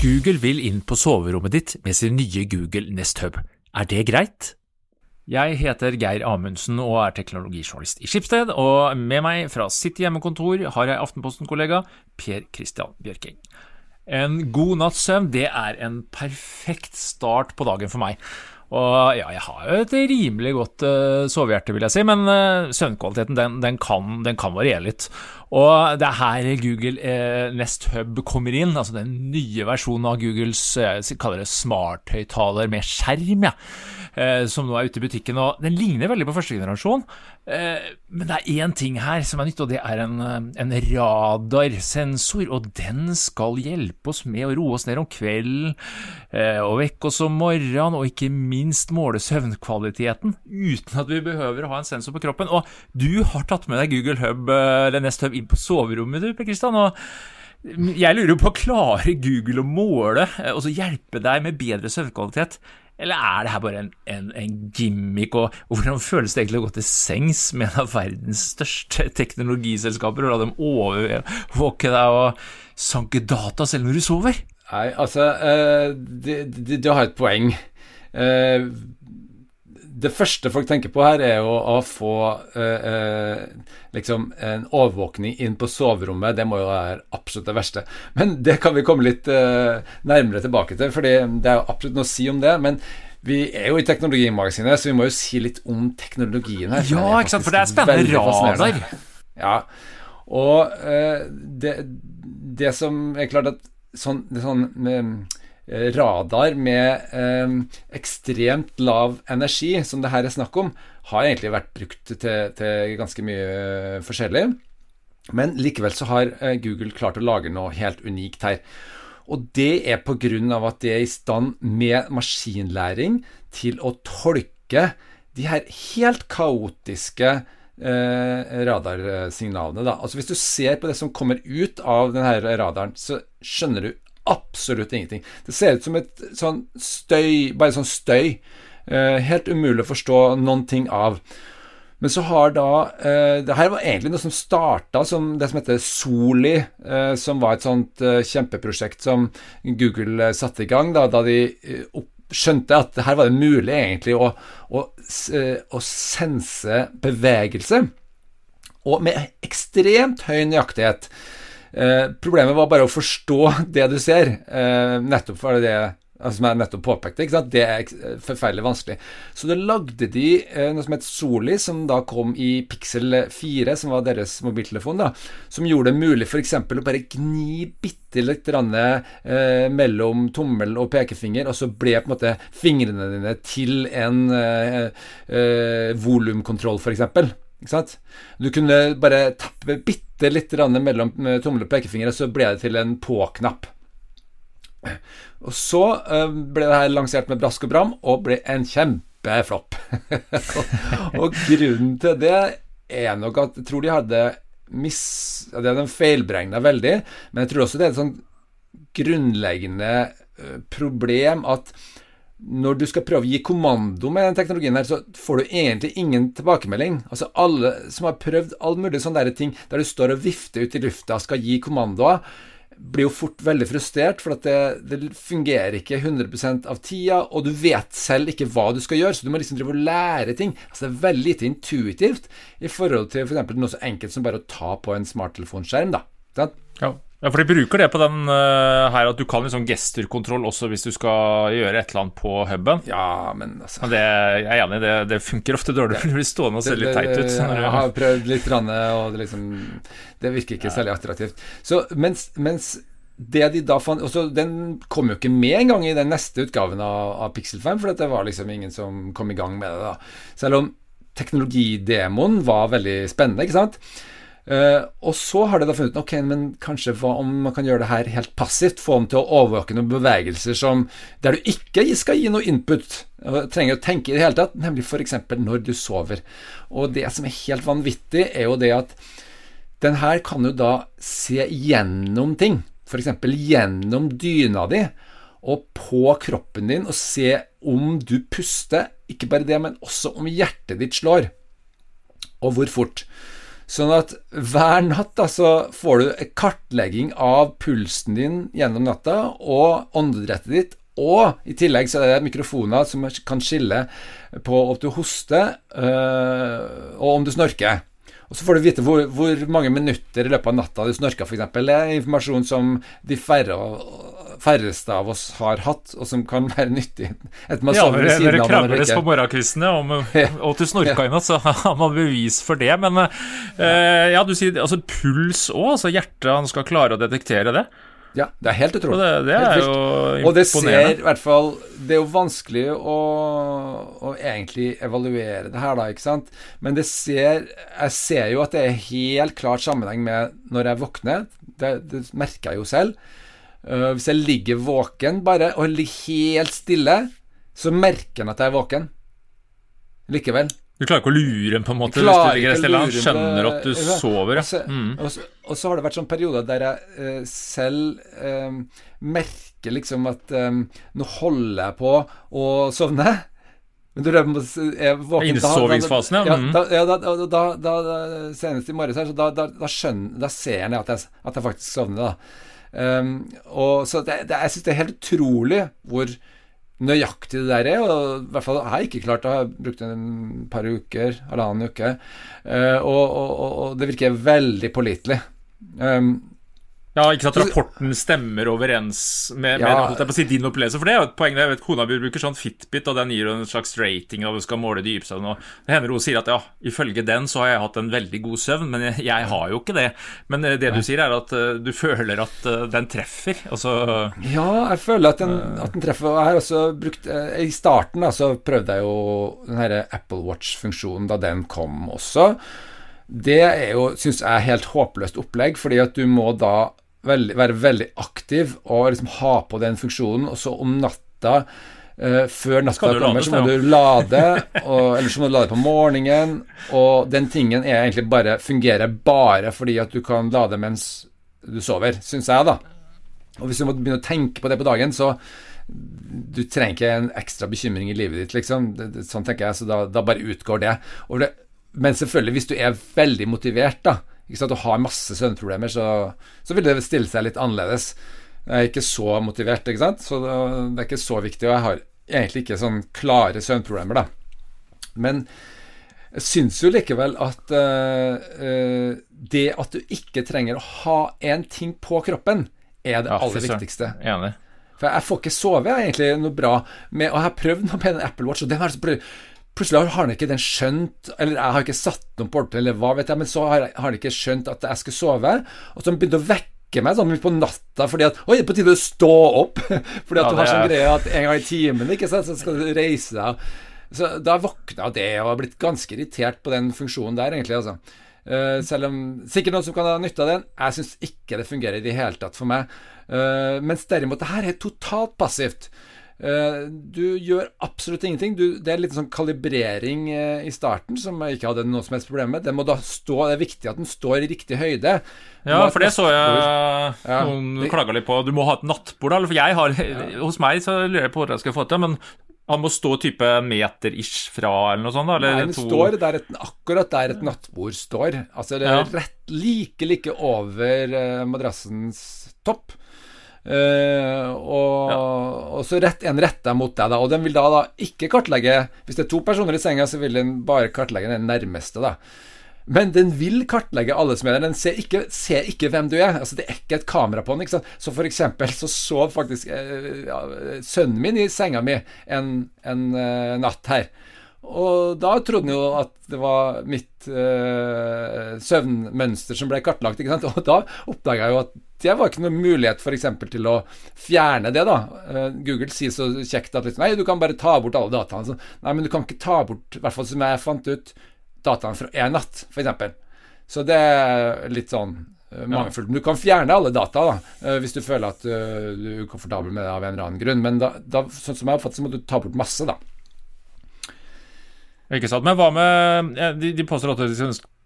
Google vil inn på soverommet ditt med sin nye Google Nest Hub. Er det greit? Jeg heter Geir Amundsen og er teknologijournalist i Skipsted, og med meg fra sitt hjemmekontor har jeg Aftenposten-kollega Per Christian Bjørking. En god natts søvn det er en perfekt start på dagen for meg. Og ja, jeg har jo et rimelig godt uh, sovehjerte, vil jeg si, men uh, søvnkvaliteten den, den, kan, den, kan, variere litt. Og det er her Google uh, Nest Hub kommer inn, altså den nye versjonen av Googles jeg kaller det smarthøyttaler med skjerm, ja, eh, som nå er ute i butikken. og Den ligner veldig på første generasjon, eh, men det er én ting her som er nytt, og det er en, en radarsensor. Og den skal hjelpe oss med å roe oss ned om kvelden, eh, og vekke oss om morgenen, og ikke minst måle søvnkvaliteten, uten at vi behøver å ha en sensor på kroppen. Og du har tatt med deg Google Hub, eller Nest Hub inn på soverommet, du, Per Kristian. Og jeg lurer på, klarer Google å måle eh, og så hjelpe deg med bedre søvnkvalitet? Eller er det her bare en, en, en gimmick, og, og, hvordan føles det egentlig å gå til sengs med en av verdens største teknologiselskaper og la dem overvåke deg og sanke data selv når du sover? Nei, altså uh, Du har et poeng. Uh, det første folk tenker på her, er jo å få eh, eh, liksom en overvåkning inn på soverommet. Det må jo være absolutt det verste. Men det kan vi komme litt eh, nærmere tilbake til, for det er jo absolutt noe å si om det. men vi er jo i Teknologimagasinet, så vi må jo si litt om teknologien her. Ja, ikke sant, for det er spennende radar. Ja, og eh, det, det, som er klart at sånn, det sånn Eh, radar med eh, ekstremt lav energi, som det her er snakk om, har egentlig vært brukt til, til ganske mye eh, forskjellig. Men likevel så har eh, Google klart å lage noe helt unikt her. Og det er pga. at de er i stand med maskinlæring til å tolke de her helt kaotiske eh, radarsignalene. Da. Altså Hvis du ser på det som kommer ut av denne radaren, så skjønner du absolutt ingenting. Det ser ut som et sånn støy, bare sånn støy. Eh, helt umulig å forstå noen ting av. Men så har da eh, Det her var egentlig noe som starta som det som heter Soli, eh, som var et sånt eh, kjempeprosjekt som Google eh, satte i gang da, da de eh, skjønte at her var det mulig egentlig å, å, å sense bevegelse. Og med ekstremt høy nøyaktighet. Eh, problemet var bare å forstå det du ser, eh, nettopp for det som jeg nettopp påpekte. ikke sant? Det er forferdelig vanskelig. Så da lagde de eh, noe som het Soli, som da kom i Pixel 4, som var deres mobiltelefon, da, som gjorde det mulig f.eks. å bare gni bitte litt eh, mellom tommel og pekefinger, og så ble på en måte fingrene dine til en eh, eh, volumkontroll, f.eks. Du kunne bare tappe bitte litt mellom tommel og pekefinger, så ble det til en på-knapp. Og så eh, ble det her lansert med brask og bram, og ble en kjempeflopp. og grunnen til det er nok at jeg tror de hadde mis... De hadde feilberegna veldig, men jeg tror også det er et sånn grunnleggende eh, problem at når du skal prøve å gi kommando med den teknologien her, så får du egentlig ingen tilbakemelding. Altså Alle som har prøvd all mulig sånne der ting der du står og vifter ut i lufta skal gi kommandoer, blir jo fort veldig frustrert, for at det, det, fungerer ikke 100% av tida, og du vet selv ikke hva du skal gjøre, så du må liksom drive og lære ting. Altså Det er veldig lite intuitivt i forhold til f.eks. For noe så enkelt som bare å ta på en smarttelefonskjerm. da. Ja. Ja, for de bruker det på den uh, her at du kan liksom gesterkontroll også hvis du skal gjøre et eller annet på huben. Ja, men altså det, Jeg er enig, det, det funker ofte dårlig, for du blir stående og se litt teit ut. Jeg har prøvd litt, og det, liksom, det virker ikke ja. særlig attraktivt. Så mens, mens det de da fant også, Den kom jo ikke med engang i den neste utgaven av, av Pixel 5, for det var liksom ingen som kom i gang med det. da Selv om teknologidemoen var veldig spennende. ikke sant? Uh, og så har de da funnet ok, men kanskje hva om man kan gjøre det her helt passivt? Få dem til å overvåke noen bevegelser som, der du ikke skal gi noe input. Trenger å tenke i det hele tatt, nemlig f.eks. når du sover. Og det som er helt vanvittig, er jo det at den her kan jo da se gjennom ting. F.eks. gjennom dyna di og på kroppen din og se om du puster. Ikke bare det, men også om hjertet ditt slår. Og hvor fort. Sånn at hver natt da, så får du kartlegging av pulsen din gjennom natta og åndedrettet ditt. Og i tillegg så er det mikrofoner som kan skille på om du hoster øh, og om du snorker. Og så får du vite hvor, hvor mange minutter i løpet av natta du snorker, f.eks. Det er informasjon som de færre, færreste av oss har hatt, og som kan være nyttig. Et ja, når dere krangles på morgenkvistene om at du snorka i natt, så har man bevis for det. Men eh, ja, du sier altså puls òg, altså hjertet han skal klare å detektere det. Ja, det er helt utrolig. Og det, det er jo imponerende. Og det ser i hvert fall Det er jo vanskelig å, å, egentlig evaluere det her, da, ikke sant. Men det ser Jeg ser jo at det er helt klart sammenheng med når jeg våkner. Det, det merker jeg jo selv. Uh, hvis jeg ligger våken bare, og ligger helt stille, så merker han at jeg er våken. Likevel. Du klarer ikke å lure ham, på en måte? Hvis du Han skjønner at du sover, ja. Mm. Og, så, og, så, har det vært sånne perioder der jeg uh, selv uh, merker liksom at um, nå holder jeg på å sovne. Men du er våken Innsovingsfasen, ja. Mm. ja da, da, da, da, Senest i morges her, så da, skjønner, da ser han at jeg, at jeg faktisk sovner. da um, og så det, det, Jeg syns det er helt utrolig hvor nøyaktig det der er. Og i hvert fall har jeg ikke klart det. Jeg har brukt en par uker, halvannen uke. Uh, og, og, og, det virker veldig pålitelig. Um, ja, ikke sant rapporten stemmer overens med, ja, med si, din opplevelse. For det er jo et poeng. Jeg vet Kona bruker sånn Fitbit, og den gir en slags rating av du skal måle dypsøvn. Det hender hun sier at ja, ifølge den så har jeg hatt en veldig god søvn, men jeg, jeg har jo ikke det. Men eh, det du sier, er at uh, du føler at uh, den treffer. Altså Ja, jeg føler at den, at den treffer. Jeg har også brukt uh, I starten da, så prøvde jeg jo den her Apple Watch-funksjonen da den kom også. Det er jo, syns jeg, helt håpløst opplegg, fordi at du må da veldig, være veldig aktiv og liksom ha på den funksjonen, og så om natta uh, før natta kommer, så må du lade, og, eller så må du lade på morgenen. Og den tingen er egentlig bare fungerer bare fordi at du kan lade mens du sover, syns jeg, da. Og hvis du må begynne å tenke på det på dagen, så du trenger ikke en ekstra bekymring i livet ditt, liksom. Det, det, sånn tenker jeg, så da, da bare utgår det. Og det. Men selvfølgelig, hvis du er veldig motivert, da, ikke sant, og har masse søvnproblemer, så, så vil det stille seg litt annerledes. Jeg er ikke så motivert, ikke sant? så det, er ikke så viktig. Og jeg har egentlig ikke sånn klare søvnproblemer, da. Men jeg syns jo likevel at uh, det at du ikke trenger å ha en ting på kroppen, er det ja, aller viktigste. Enig. For jeg får ikke sove jeg, egentlig noe bra med Og jeg har prøvd noe med en Apple Watch, og den har så Plutselig har han ikke den skjønt, eller jeg har ikke satt den på eller hva vet jeg, men så har han ikke skjønt at jeg skal sove, og så begynte han å vekke meg sånn på natta fordi at Oi, det er på tide å stå opp! fordi at ja, du har sånn greie at en gang i timen ikke sant, så skal du reise deg. Så da våkna det og har blitt ganske irritert på den funksjonen der, egentlig. altså. Uh, selv om Sikkert noen som kan ha nytte av den. Jeg syns ikke det fungerer i det hele tatt for meg. Uh, mens derimot, det her er totalt passivt. Eh, du gjør absolutt ingenting. Du, det er litt sånn kalibrering eh, i starten som jeg ikke hadde noe som helst problem med. Den må da stå, Det er viktig at den står i riktig høyde. Ja, for det så jeg noen ja. klaga litt på. Du må ha et nattbord, For jeg har Hos meg så lurer jeg på hvordan jeg skal få til men han må stå type meter-ish fra, eller noe sånt? Eller Nei, den to... står der et, akkurat der et nattbord står. Altså det er ja. rett like, like over uh, madrassens topp. Uh, og, ja. og, så rett en retter mot deg, da. Og den vil da, da, ikke kartlegge Hvis det er to personer i senga, så vil den bare kartlegge den nærmeste, da. Men den vil kartlegge alle som er der. Den ser ikke, ser ikke hvem du er. Altså Det er ikke et kamera på den. Ikke sant? Så for eksempel så sov faktisk uh, ja, sønnen min i senga mi en, en uh, natt her. Og da trodde han jo at det var mitt eh, søvnmønster som ble kartlagt. Ikke sant? Og da oppdaga jeg jo at det var ikke noen mulighet f.eks. til å fjerne det. da. Uh, Google sier så kjekt at liksom, nei, du kan bare ta bort alle dataene. Så, nei, men du kan ikke ta bort, i hvert fall som jeg fant ut, dataene fra én natt, f.eks. Så det er litt sånn uh, mangelfullt. Men du kan fjerne alle data da, uh, hvis du føler at uh, du er ukomfortabel med det av en eller annen grunn. Men da, da, sånn som jeg har oppfattet, så må du ta bort masse, da. Ikke sant. Men hva med De, de påstår at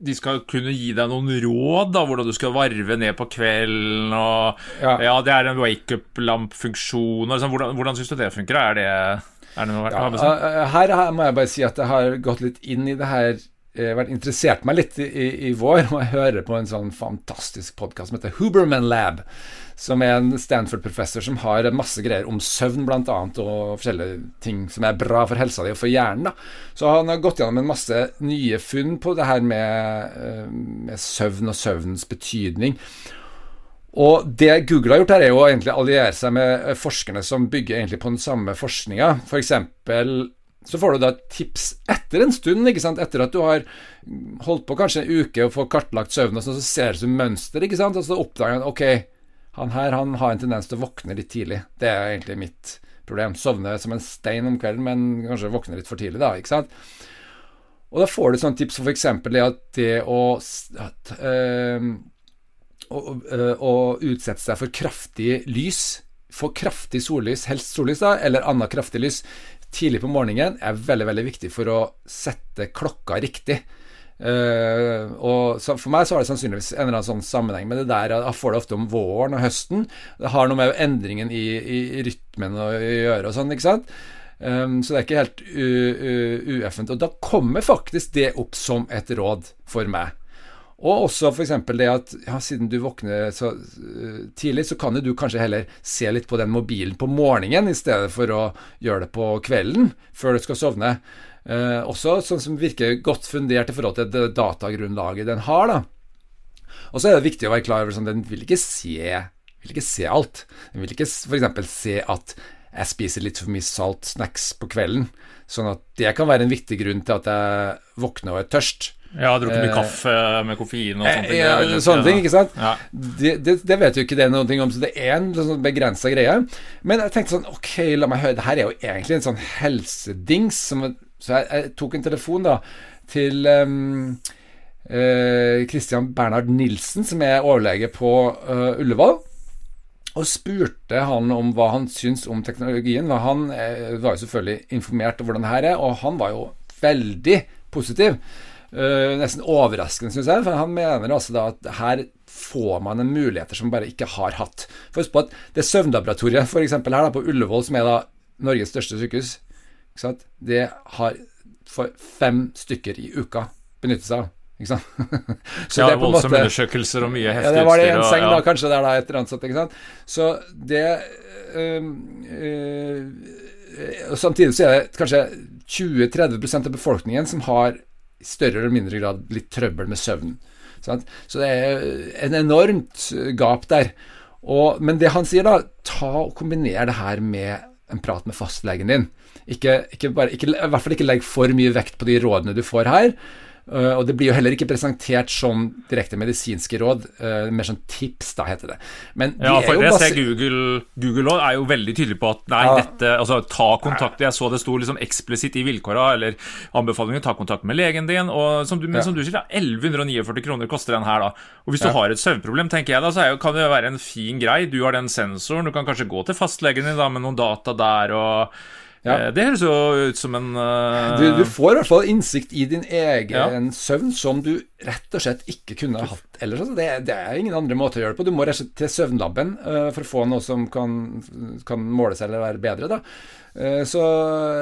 de skal kunne gi deg noen råd, da, hvordan du skal varve ned på kvelden og Ja, ja det er en wake-up-lamp-funksjon. Liksom. Hvordan, hvordan syns du det funker? Er det, er det noe ja, Her må jeg bare si at jeg har gått litt inn i det her eh, vært interessert meg litt i, i, i vår, og jeg hører på en sånn fantastisk podkast som heter Huberman Lab som er en Stanford-professor som har masse greier om søvn, annet, og forskjellige ting som er bra for helsa di og for hjernen. Da. Så han har gått gjennom en masse nye funn på det her med, eh, med søvn og søvnens betydning. Og det Google har gjort her, er jo egentlig alliere seg med forskerne som bygger egentlig på den samme forskninga. F.eks. så får du da et tips etter en stund, ikke sant? etter at du har holdt på kanskje en uke og får kartlagt søvn, og så ser du mønster, ikke sant? og så oppdager han ok, han her han har en tendens til å våkne litt tidlig. Det er egentlig mitt problem. Sovne som en stein om kvelden, men kanskje våkne litt for tidlig, da. ikke sant? Og da får du sånne tips for f.eks. det at det å, at, øh, å, øh, å utsette seg for kraftig lys, for kraftig sollys, helst sollys, da, eller annet kraftig lys, tidlig på morgenen, er veldig, veldig viktig for å sette klokka riktig. Uh, og For meg så har det sannsynligvis en eller annen sånn sammenheng med det der jeg får det ofte om våren og høsten. Det har noe med endringen i, i, i rytmen å gjøre og sånn, ikke sant. Um, så det er ikke helt ueffent. Og da kommer faktisk det opp som et råd for meg. Og også f.eks. det at ja, siden du våkner så uh, tidlig, så kan jo du kanskje heller se litt på den mobilen på morgenen i stedet for å gjøre det på kvelden før du skal sovne. Eh, også sånn som virker godt fundert i forhold til det datagrunnlaget den har. da. Og så er det viktig å være klar over sånn, den vil ikke se, vil ikke se alt. Den vil ikke f.eks. se at jeg spiser litt for mye salt snacks på kvelden. Sånn at det kan være en viktig grunn til at jeg våkner og er tørst. Ja, drukket mye eh, kaffe med koffein og sånne ting. Ja, sånne ting, ikke sant? Ja. Det, det, det, vet jo ikke det noe om, så det er en sånn begrensa greie. Men jeg tenkte sånn, ok, la meg høre, det her er jo egentlig en sånn helsedings som så jeg, jeg, tok en telefon da til um, uh, Christian Bernhard Nilsen, som er overlege på uh, Ullevål. Og spurte han om hva han syns om teknologien. Han uh, var jo selvfølgelig informert om hvordan det her er, og han var jo veldig positiv. Uh, nesten overraskende, syns jeg. For han mener altså da at her får man en muligheter som man bare ikke har hatt. For Husk på at det søvnlaboratoriet for her da, på Ullevål, som er da Norges største sykehus, det har for fem stykker i uka benyttet seg av. Ikke sant? så ja, voldsomme undersøkelser og mye heftig utstyr. Ja, det var det en seng, da, kanskje der da, et eller annet sånt. Ikke sant? Så det øh, øh, Samtidig så er det kanskje 20-30% av befolkningen som har større eller mindre grad litt trøbbel med søvn. Sant? Så det er en enormt gap der. Og, men det han sier, da, ta og kombiner det her med en prat med fastlegen din. Ikke, ikke bare, ikke, I hvert fall ikke legg for mye vekt på de rådene du får her. Uh, og det blir jo heller ikke presentert som direkte medisinske råd, uh, mer som tips, da heter det. Men de ja, for det ser Google Google er jo veldig tydelig på at nei, ja. dette Altså, ta kontakt Jeg så det sto liksom eksplisitt i vilkåra eller anbefalingen, ta kontakt med legen din. Og som du, men ja. som du sier, da, 1149 kroner koster den her, da. Og hvis du har et søvnproblem, tenker jeg da, så jo, kan det jo være en fin grei. Du har den sensoren, du kan kanskje gå til fastlegen din da med noen data der og ja. Eh, det høres jo ut som en uh... du, du, får i hvert fall innsikt i din egen søvn som du rett og slett ikke kunne hatt ellers. Altså, det, det, er ingen andre måter å gjøre det på. Du må rett og slett til søvnlaben uh, for å få noe som kan, kan måle seg eller være bedre. da så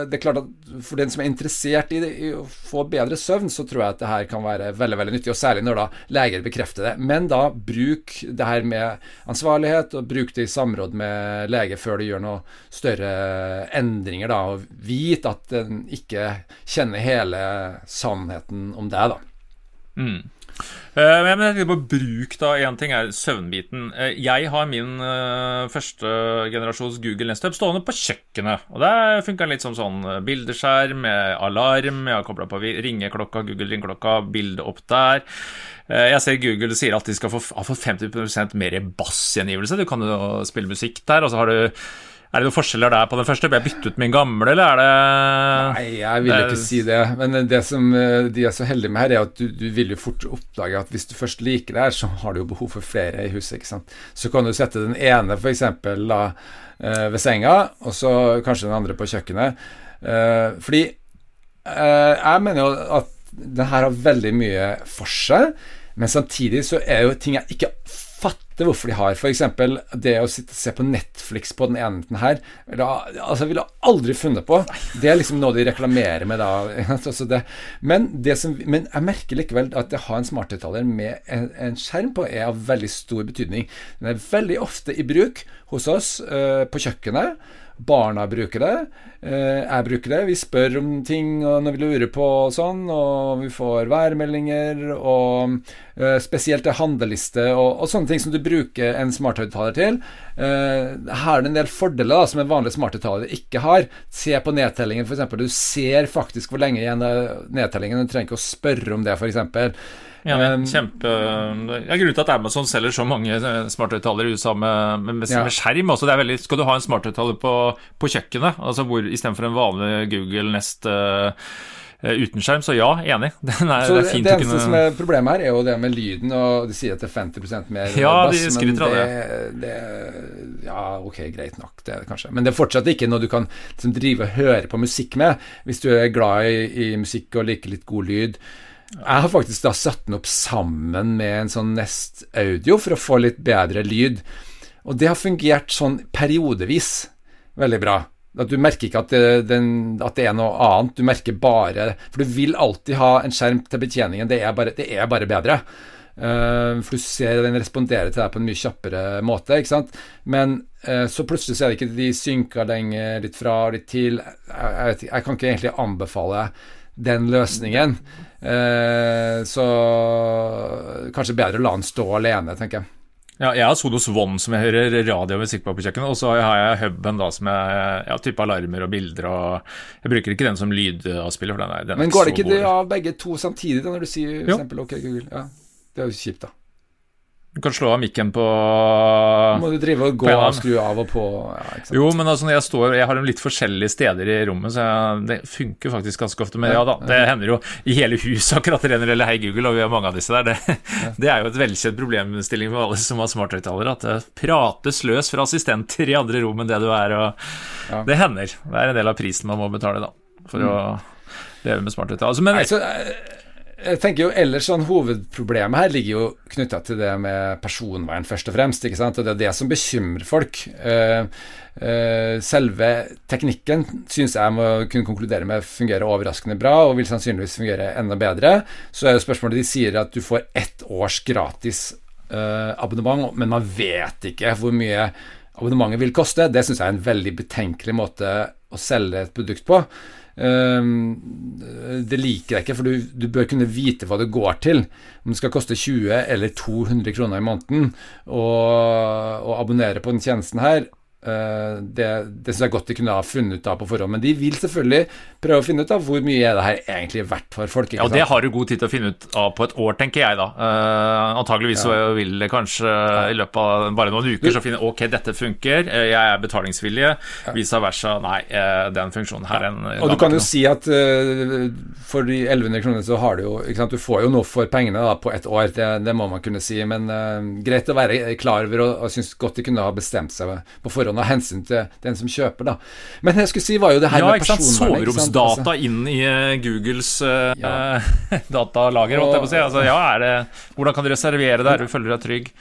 det er klart at for den som er interessert i, det, i, å få bedre søvn, så tror jeg at det her kan være veldig veldig nyttig, og særlig når da leger bekrefter det. Men da bruk det her med ansvarlighet, og bruk det i samråd med lege før du gjør noe større endringer, da, og vit at en ikke kjenner hele sannheten om deg, da. Mm. Uh, men jeg tenker på bruk, da. Én ting er søvnbiten. Uh, jeg har min uh, første generasjons Google Nest Hub stående på kjøkkenet. Og der funker den litt som sånn bildeskjerm alarm. Jeg har kobla på ringeklokka, Google ringeklokka, bilde opp der. Jeg ser Google sier at de skal få, ha fått 50% mer bassgjengivelse. Du kan jo spille musikk der, og så har du er det noen forskjeller der på den første? Ble jeg bytte ut min gamle, eller er det Nei, jeg vil ikke si det. Men det som eh, de er så heldige med her, er at du, du, vil jo fort oppdage at hvis du først liker det her, så har du jo behov for flere i huset. ikke sant? Så kan du sette den ene f.eks. da eh, ved senga, og så kanskje den andre på kjøkkenet. Eh, fordi jeg mener jo at den her har veldig mye for seg, men samtidig så er jo ting jeg ikke skjønte hvorfor de har. F.eks. det å sitte se på Netflix på den ene her. Da, altså, ville aldri funnet på. Det er liksom noe de reklamerer med da. Altså det. Men, det som, men, jeg merker likevel at det å ha en smarthøyttaler med en, en, skjerm på er av veldig stor betydning. Den er veldig ofte i bruk hos oss uh, på kjøkkenet. Barna bruker det. Eh, jeg bruker det. Vi spør om ting når vi lurer på og sånn, og vi får værmeldinger og eh, spesielt det handleliste og, og, sånne ting som du bruker en smarthøyttaler til. Uh, her er det en del fordeler da, som en vanlig smarthøyttaler ikke har. Se på nedtellingen, f.eks. Du ser faktisk hvor lenge igjen nedtellingen. Du trenger ikke å spørre om det, f.eks. Ja, men kjempe ja, Grunnen til at Amazon selger så mange eh, smarthøyttalere i USA med, med, med, ja. med skjerm også, det er veldig, Skal du ha en smarthøyttaler på, på kjøkkenet, altså hvor istedenfor en vanlig Google Nest uh, uten skjerm, så ja, enig. Er, så det, det, det eneste kunne... som er problemet her, er jo det med lyden, og de sier at det er 50% mer ja, bass, de men det, det, Ja, ok, greit nok, det er det kanskje. Men det er fortsatt ikke noe du kan liksom, drive og høre på musikk med, hvis du er glad i, i musikk og liker litt god lyd. Jeg har faktisk da satt den opp sammen med en sånn Nest Audio for å få litt bedre lyd. Og det har fungert sånn periodevis veldig bra. At du merker ikke at det, den, at det, er noe annet, du merker bare For du vil alltid ha en skjerm til betjeningen, det er bare, det er bare bedre. Uh, for du ser den responderer til deg på en mye kjappere måte, ikke sant. Men uh, så plutselig så er det ikke de synker lenger, litt fra og litt til. Jeg, jeg, jeg kan ikke egentlig anbefale den løsningen. Uh, så kanskje bedre å la den stå alene, tenker jeg. Ja, jeg har Sonos One som jeg hører radio og musikk på på kjøkkenet, og så har jeg Huben da som jeg ja, type alarmer og bilder og Jeg bruker ikke den som lydavspiller, for den er, den Men går det ikke det av begge to samtidig, da, når du sier f.eks. OK, Google? Ja, det er jo kjipt, da. Du kan slå av mikken på Må du drive og gå og skru av og på? Ja, jo, men altså når jeg står Jeg har dem litt forskjellige steder i rommet, så jeg, det funker faktisk ganske ofte. Men ja, da, det hender jo i hele huset akkurat renner eller Hei Google, og vi har mange av disse der. Det, ja. det er jo et velkjent problemstilling for alle som har smarthøyttalere, at det prates løs fra assistenter i andre rom enn det du er, og det hender. Det er en del av prisen man må betale, da, for mm. å leve med smarthøyttalere. Altså, men, Nei, jeg tenker jo ellers sånn Hovedproblemet her ligger jo knytta til det med personvern, først og fremst. ikke sant? Og Det er det som bekymrer folk. Uh, uh, selve teknikken syns jeg må kunne konkludere med fungerer overraskende bra, og vil sannsynligvis fungere enda bedre. Så er jo spørsmålet de sier at du får ett års gratis uh, abonnement, men man vet ikke hvor mye abonnementet vil koste. Det syns jeg er en veldig betenkelig måte å selge et produkt på. Ehm, det liker jeg ikke, for du, du, bør kunne vite hva det går til. Om det skal koste 20 eller 200 kroner i måneden å abonnere på den tjenesten her, det, det syns jeg godt de kunne ha funnet ut av på forhånd. Men de vil selvfølgelig prøve å finne ut av hvor mye er det her egentlig verdt for folk. ja, Det har du god tid til å finne ut av på et år, tenker jeg da. Uh, antageligvis ja. så vil det kanskje ja. i løpet av bare noen uker så finne ok, dette funker, eh, jeg er betalingsvillig, ja. vice versa. Nei, den funksjonen her en, Og du kan jo si at uh, for de 1100 kronene så har du jo ikke sant, Du får jo noe for pengene da, på et år, det, det må man kunne si. Men uh, greit å være klar over, og, og syns godt de kunne ha bestemt seg på forhånd forhånd av hensyn til den som kjøper, da. Men jeg skulle si var jo det her ja, med personvernet. Soveromsdata altså. inn i uh, Googles uh, ja. datalager, holdt jeg på å si. Altså, ja, det, hvordan kan du reservere der du føler deg trygg?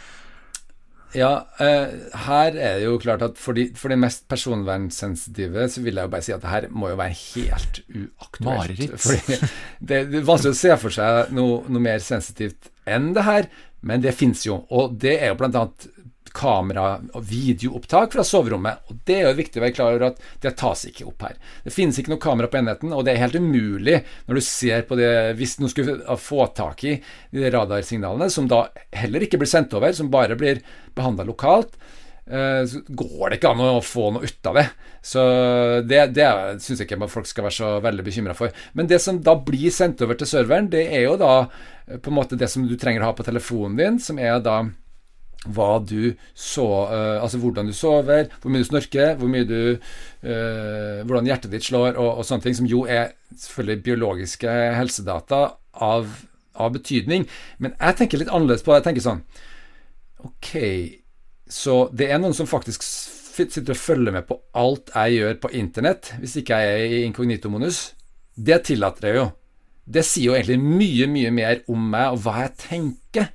Ja, uh, her er det jo klart at for de, for de, mest personvernsensitive så vil jeg jo bare si at det her må jo være helt uaktuelt. Fordi det, det er vanskelig å se for seg noe, noe mer sensitivt enn det her, men det fins jo. Og det er jo blant annet kamera- og videoopptak fra soverommet. Og Det er jo viktig å være klar over at det tas ikke opp her. Det finnes ikke noe kamera på enheten, og det er helt umulig når du ser på det Hvis noen skulle få tak i de radarsignalene, som da heller ikke blir sendt over, som bare blir behandla lokalt, eh, så går det ikke an å få noe ut av det. Så det, det syns jeg ikke folk skal være så veldig bekymra for. Men det som da blir sendt over til serveren, det er jo da eh, på en måte det som du trenger å ha på telefonen din, som er da hva du så uh, Altså hvordan du sover, hvor mye du snorker, hvor mye du uh, Hvordan hjertet ditt slår, og, og, sånne ting, som jo er selvfølgelig biologiske helsedata av, av, betydning. Men jeg tenker litt annerledes på det. Jeg tenker sånn Ok, så det er noen som faktisk sitter og følger med på alt jeg gjør på internett, hvis ikke jeg er i inkognito-monus. Det tillater jeg jo. Det sier jo egentlig mye, mye mer om meg og hva jeg tenker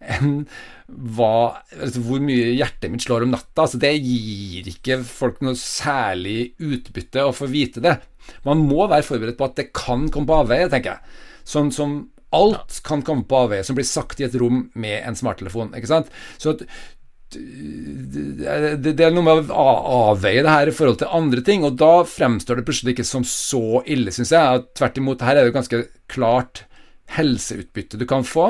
enn hva, altså hvor mye hjertet mitt slår om natta. Altså, det gir ikke folk noe særlig utbytte å få vite det. Man må være forberedt på at det kan komme på avveie, tenker jeg. Sånn som alt kan komme på avveie som blir sagt i et rom med en smarttelefon. ikke sant? Så at det, det er noe med å avveie det her i forhold til andre ting, og da fremstår det plutselig ikke som så ille, syns jeg. Tvert imot, her er det jo ganske klart helseutbytte du kan få.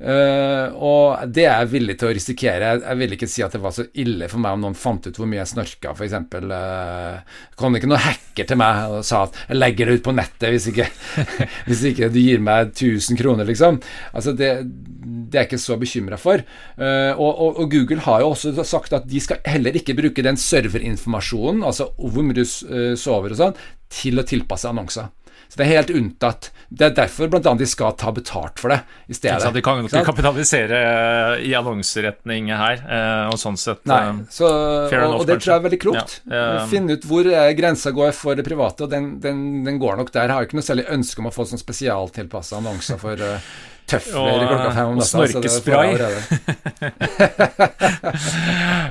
Uh, og det er jeg villig til å risikere. Jeg, vil ikke si at det var så ille for meg om noen fant ut hvor mye jeg snorka, f.eks. Uh, kom det ikke noen hacker til meg og sa at 'jeg legger det ut på nettet hvis ikke, hvis ikke du gir meg 1000 kroner', liksom. Altså, det, det er jeg ikke så bekymra for. Uh, og, og, og, Google har jo også sagt at de skal heller ikke bruke den serverinformasjonen, altså hvor mye du sover og sånn, til å tilpasse annonser. Så det er helt unntatt. Det er derfor bl.a. de skal ta betalt for det i stedet. Så de kan ikke kapitalisere eh, i annonseretning her, eh, og sånn sett Nei, så, fair og, og, det tror jeg er veldig klokt. Ja, Finne ut hvor grensa går for det private, og den, den, den går nok der. Jeg har ikke noe særlig ønske om å få sånn spesialtilpassa annonser for tøfler klokka fem om natta. Og snorkespray.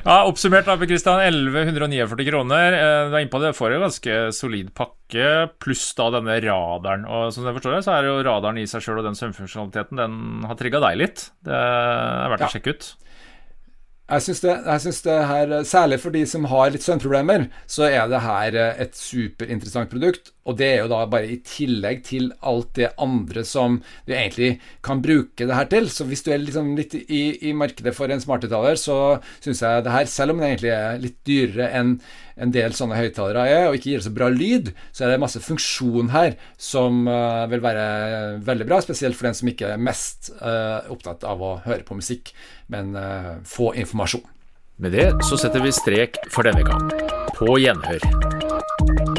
ja, oppsummert da, Kristian, 1149 kroner. Eh, du er inne på det, får en ganske solid pakke, pluss da denne radaren. Og som jeg forstår det, så er jo radaren i seg sjøl og den svømmefunksjonaliteten, den har trigga deg litt. Det er verdt ja. å sjekke ut. Jeg syns det, det, her, særlig for de som har litt søvnproblemer, så er det her et superinteressant produkt. Og det er jo da bare i tillegg til alt det andre som du egentlig kan bruke det her til. Så hvis du er liksom litt i, i markedet for en smarthøyttaler, så syns jeg det her, selv om det egentlig er litt dyrere enn en del sånne høyttalere er, og ikke gir så bra lyd, så er det masse funksjon her som uh, vil være veldig bra. Spesielt for den som ikke er mest uh, opptatt av å høre på musikk, men uh, få informasjon. Med det så setter vi strek for denne gang. På gjenhør.